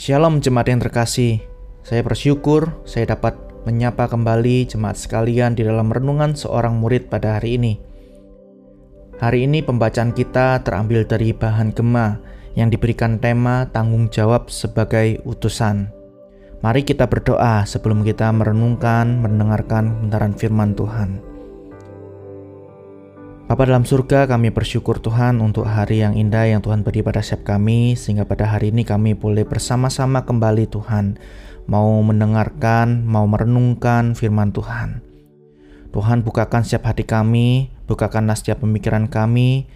Shalom jemaat yang terkasih. Saya bersyukur saya dapat menyapa kembali jemaat sekalian di dalam renungan seorang murid pada hari ini. Hari ini pembacaan kita terambil dari bahan gema yang diberikan tema tanggung jawab sebagai utusan. Mari kita berdoa sebelum kita merenungkan, mendengarkan bentaran firman Tuhan. Bapa dalam surga, kami bersyukur Tuhan untuk hari yang indah yang Tuhan beri pada setiap kami, sehingga pada hari ini kami boleh bersama-sama kembali Tuhan, mau mendengarkan, mau merenungkan firman Tuhan. Tuhan bukakan setiap hati kami, bukakanlah setiap pemikiran kami,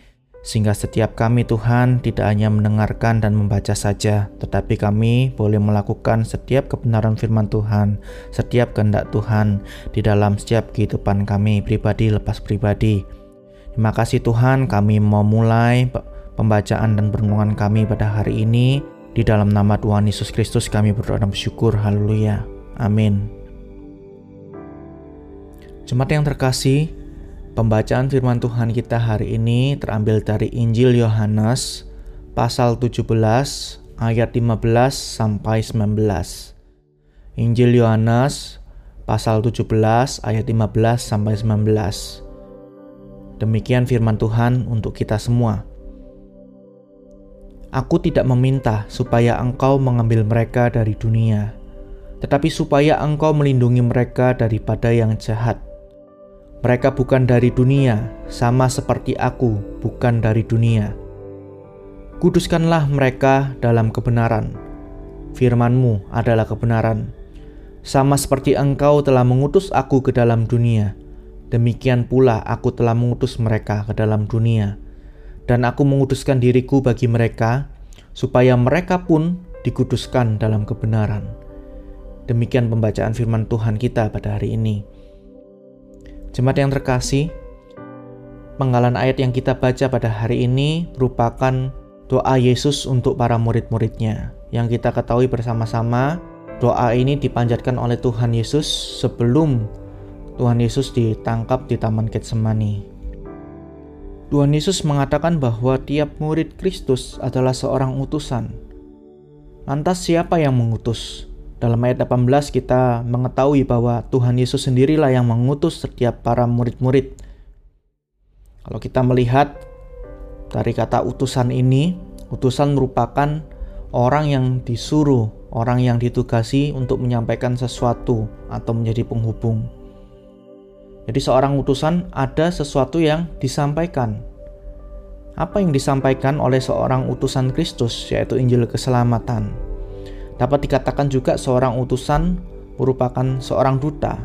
sehingga setiap kami Tuhan tidak hanya mendengarkan dan membaca saja, tetapi kami boleh melakukan setiap kebenaran firman Tuhan, setiap kehendak Tuhan di dalam setiap kehidupan kami pribadi lepas pribadi Terima kasih Tuhan, kami mau mulai pembacaan dan perenungan kami pada hari ini. Di dalam nama Tuhan Yesus Kristus kami berdoa dan bersyukur. Haleluya. Amin. Jemaat yang terkasih, pembacaan firman Tuhan kita hari ini terambil dari Injil Yohanes pasal 17 ayat 15 sampai 19. Injil Yohanes pasal 17 ayat 15 sampai 19. Demikian firman Tuhan untuk kita semua. Aku tidak meminta supaya engkau mengambil mereka dari dunia, tetapi supaya engkau melindungi mereka daripada yang jahat. Mereka bukan dari dunia, sama seperti aku bukan dari dunia. Kuduskanlah mereka dalam kebenaran. Firmanmu adalah kebenaran. Sama seperti engkau telah mengutus aku ke dalam dunia, Demikian pula aku telah mengutus mereka ke dalam dunia, dan aku mengutuskan diriku bagi mereka, supaya mereka pun dikuduskan dalam kebenaran. Demikian pembacaan firman Tuhan kita pada hari ini. Jemaat yang terkasih, penggalan ayat yang kita baca pada hari ini merupakan doa Yesus untuk para murid-muridnya. Yang kita ketahui bersama-sama, doa ini dipanjatkan oleh Tuhan Yesus sebelum Tuhan Yesus ditangkap di Taman Getsemani. Tuhan Yesus mengatakan bahwa tiap murid Kristus adalah seorang utusan. Lantas siapa yang mengutus? Dalam ayat 18 kita mengetahui bahwa Tuhan Yesus sendirilah yang mengutus setiap para murid-murid. Kalau kita melihat dari kata utusan ini, utusan merupakan orang yang disuruh, orang yang ditugasi untuk menyampaikan sesuatu atau menjadi penghubung. Jadi seorang utusan ada sesuatu yang disampaikan. Apa yang disampaikan oleh seorang utusan Kristus yaitu Injil keselamatan. Dapat dikatakan juga seorang utusan merupakan seorang duta.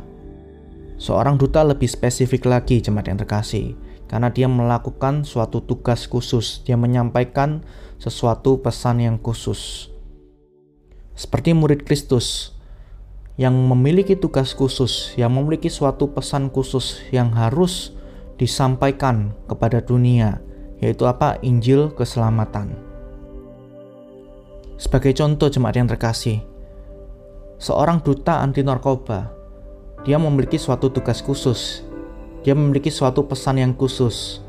Seorang duta lebih spesifik lagi jemaat yang terkasih karena dia melakukan suatu tugas khusus, dia menyampaikan sesuatu pesan yang khusus. Seperti murid Kristus, yang memiliki tugas khusus, yang memiliki suatu pesan khusus yang harus disampaikan kepada dunia, yaitu apa? Injil keselamatan. Sebagai contoh jemaat yang terkasih, seorang duta anti narkoba, dia memiliki suatu tugas khusus. Dia memiliki suatu pesan yang khusus,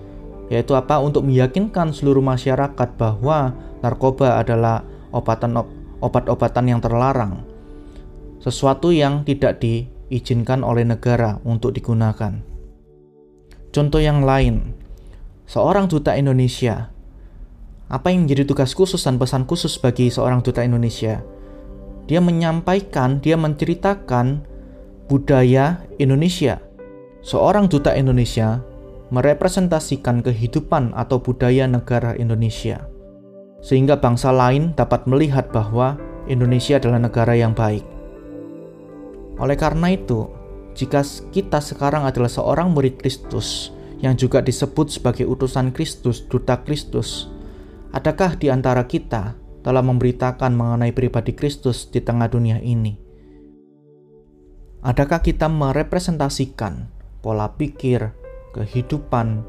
yaitu apa? Untuk meyakinkan seluruh masyarakat bahwa narkoba adalah obatan obat-obatan yang terlarang sesuatu yang tidak diizinkan oleh negara untuk digunakan. Contoh yang lain, seorang duta Indonesia. Apa yang menjadi tugas khusus dan pesan khusus bagi seorang duta Indonesia? Dia menyampaikan, dia menceritakan budaya Indonesia. Seorang duta Indonesia merepresentasikan kehidupan atau budaya negara Indonesia, sehingga bangsa lain dapat melihat bahwa Indonesia adalah negara yang baik. Oleh karena itu, jika kita sekarang adalah seorang murid Kristus yang juga disebut sebagai utusan Kristus, duta Kristus, adakah di antara kita telah memberitakan mengenai pribadi Kristus di tengah dunia ini? Adakah kita merepresentasikan pola pikir, kehidupan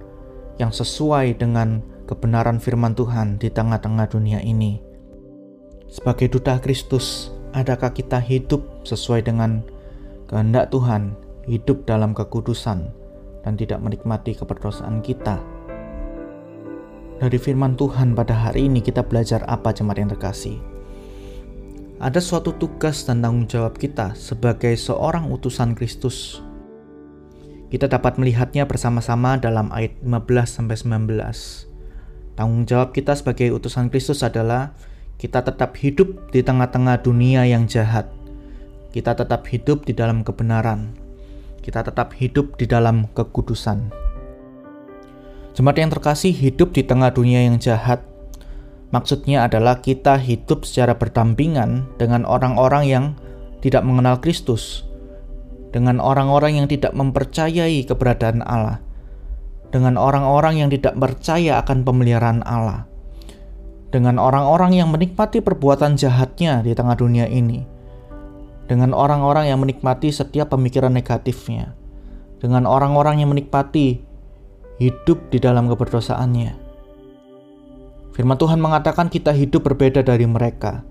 yang sesuai dengan kebenaran firman Tuhan di tengah-tengah dunia ini? Sebagai duta Kristus, adakah kita hidup sesuai dengan kehendak Tuhan hidup dalam kekudusan dan tidak menikmati keberdosaan kita. Dari firman Tuhan pada hari ini kita belajar apa jemaat yang terkasih? ada suatu tugas dan tanggung jawab kita sebagai seorang utusan Kristus. Kita dapat melihatnya bersama-sama dalam ayat 15 sampai 19. Tanggung jawab kita sebagai utusan Kristus adalah kita tetap hidup di tengah-tengah dunia yang jahat. Kita tetap hidup di dalam kebenaran. Kita tetap hidup di dalam kekudusan. Jemaat yang terkasih hidup di tengah dunia yang jahat Maksudnya adalah kita hidup secara berdampingan dengan orang-orang yang tidak mengenal Kristus, dengan orang-orang yang tidak mempercayai keberadaan Allah, dengan orang-orang yang tidak percaya akan pemeliharaan Allah, dengan orang-orang yang menikmati perbuatan jahatnya di tengah dunia ini, dengan orang-orang yang menikmati setiap pemikiran negatifnya, dengan orang-orang yang menikmati hidup di dalam keberdosaannya Firman Tuhan mengatakan kita hidup berbeda dari mereka.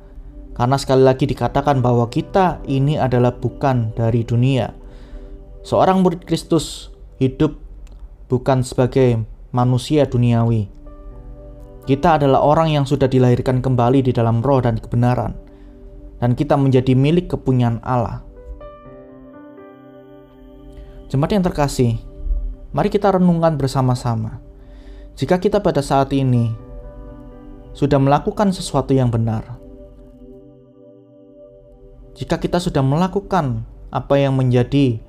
Karena sekali lagi dikatakan bahwa kita ini adalah bukan dari dunia. Seorang murid Kristus hidup bukan sebagai manusia duniawi. Kita adalah orang yang sudah dilahirkan kembali di dalam roh dan kebenaran. Dan kita menjadi milik kepunyaan Allah. Jemaat yang terkasih, mari kita renungkan bersama-sama. Jika kita pada saat ini sudah melakukan sesuatu yang benar. Jika kita sudah melakukan apa yang menjadi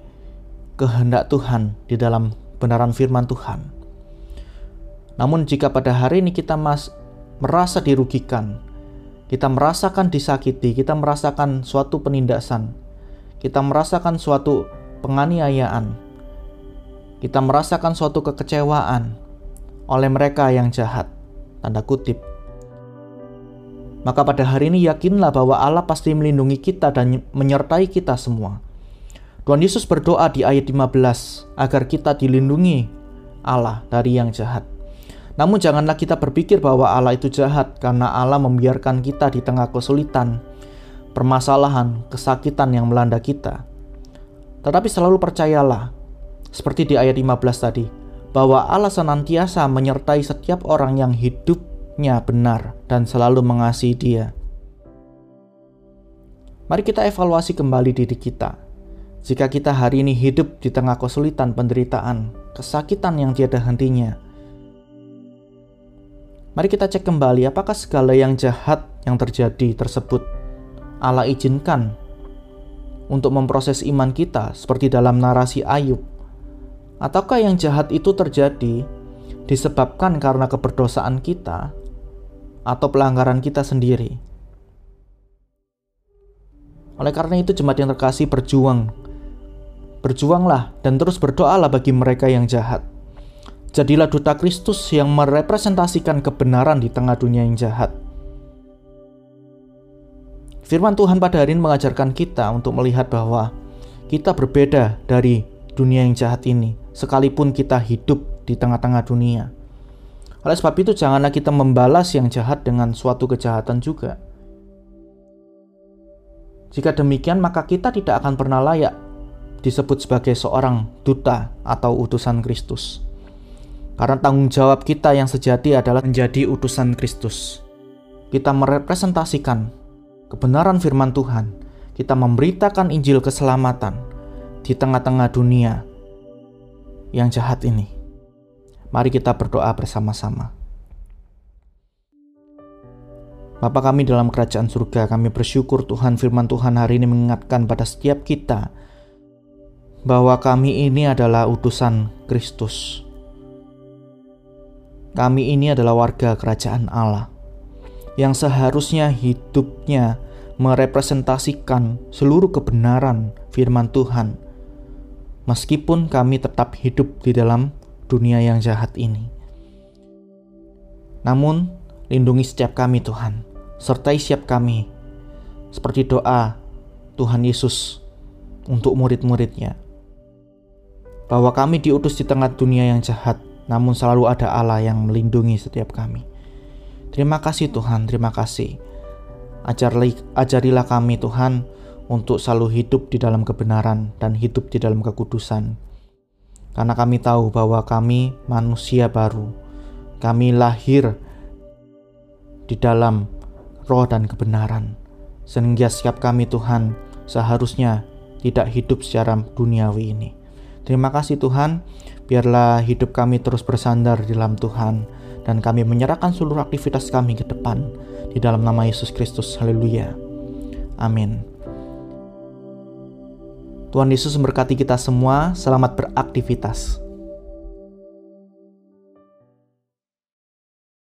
kehendak Tuhan di dalam benaran firman Tuhan. Namun jika pada hari ini kita merasa dirugikan, kita merasakan disakiti, kita merasakan suatu penindasan, kita merasakan suatu penganiayaan, kita merasakan suatu kekecewaan oleh mereka yang jahat, tanda kutip, maka pada hari ini yakinlah bahwa Allah pasti melindungi kita dan menyertai kita semua. Tuhan Yesus berdoa di ayat 15 agar kita dilindungi Allah dari yang jahat. Namun janganlah kita berpikir bahwa Allah itu jahat karena Allah membiarkan kita di tengah kesulitan, permasalahan, kesakitan yang melanda kita. Tetapi selalu percayalah, seperti di ayat 15 tadi, bahwa Allah senantiasa menyertai setiap orang yang hidup hidupnya benar dan selalu mengasihi Dia. Mari kita evaluasi kembali diri kita. Jika kita hari ini hidup di tengah kesulitan, penderitaan, kesakitan yang tiada hentinya, mari kita cek kembali apakah segala yang jahat yang terjadi tersebut Allah izinkan untuk memproses iman kita seperti dalam narasi Ayub. Ataukah yang jahat itu terjadi disebabkan karena keberdosaan kita atau pelanggaran kita sendiri. Oleh karena itu jemaat yang terkasih berjuang. Berjuanglah dan terus berdoalah bagi mereka yang jahat. Jadilah duta Kristus yang merepresentasikan kebenaran di tengah dunia yang jahat. Firman Tuhan pada hari ini mengajarkan kita untuk melihat bahwa kita berbeda dari dunia yang jahat ini, sekalipun kita hidup di tengah-tengah dunia. Oleh sebab itu, janganlah kita membalas yang jahat dengan suatu kejahatan juga. Jika demikian, maka kita tidak akan pernah layak disebut sebagai seorang duta atau utusan Kristus. Karena tanggung jawab kita yang sejati adalah menjadi utusan Kristus. Kita merepresentasikan kebenaran firman Tuhan. Kita memberitakan Injil keselamatan di tengah-tengah dunia yang jahat ini. Mari kita berdoa bersama-sama. Bapa kami dalam kerajaan surga, kami bersyukur Tuhan firman Tuhan hari ini mengingatkan pada setiap kita bahwa kami ini adalah utusan Kristus. Kami ini adalah warga kerajaan Allah yang seharusnya hidupnya merepresentasikan seluruh kebenaran firman Tuhan. Meskipun kami tetap hidup di dalam dunia yang jahat ini. Namun, lindungi setiap kami Tuhan, sertai setiap kami, seperti doa Tuhan Yesus untuk murid-muridnya. Bahwa kami diutus di tengah dunia yang jahat, namun selalu ada Allah yang melindungi setiap kami. Terima kasih Tuhan, terima kasih. Ajarilah, kami Tuhan untuk selalu hidup di dalam kebenaran dan hidup di dalam kekudusan karena kami tahu bahwa kami manusia baru. Kami lahir di dalam roh dan kebenaran. sehingga setiap kami Tuhan seharusnya tidak hidup secara duniawi ini. Terima kasih Tuhan, biarlah hidup kami terus bersandar di dalam Tuhan dan kami menyerahkan seluruh aktivitas kami ke depan di dalam nama Yesus Kristus. Haleluya. Amin. Tuhan Yesus memberkati kita semua. Selamat beraktivitas.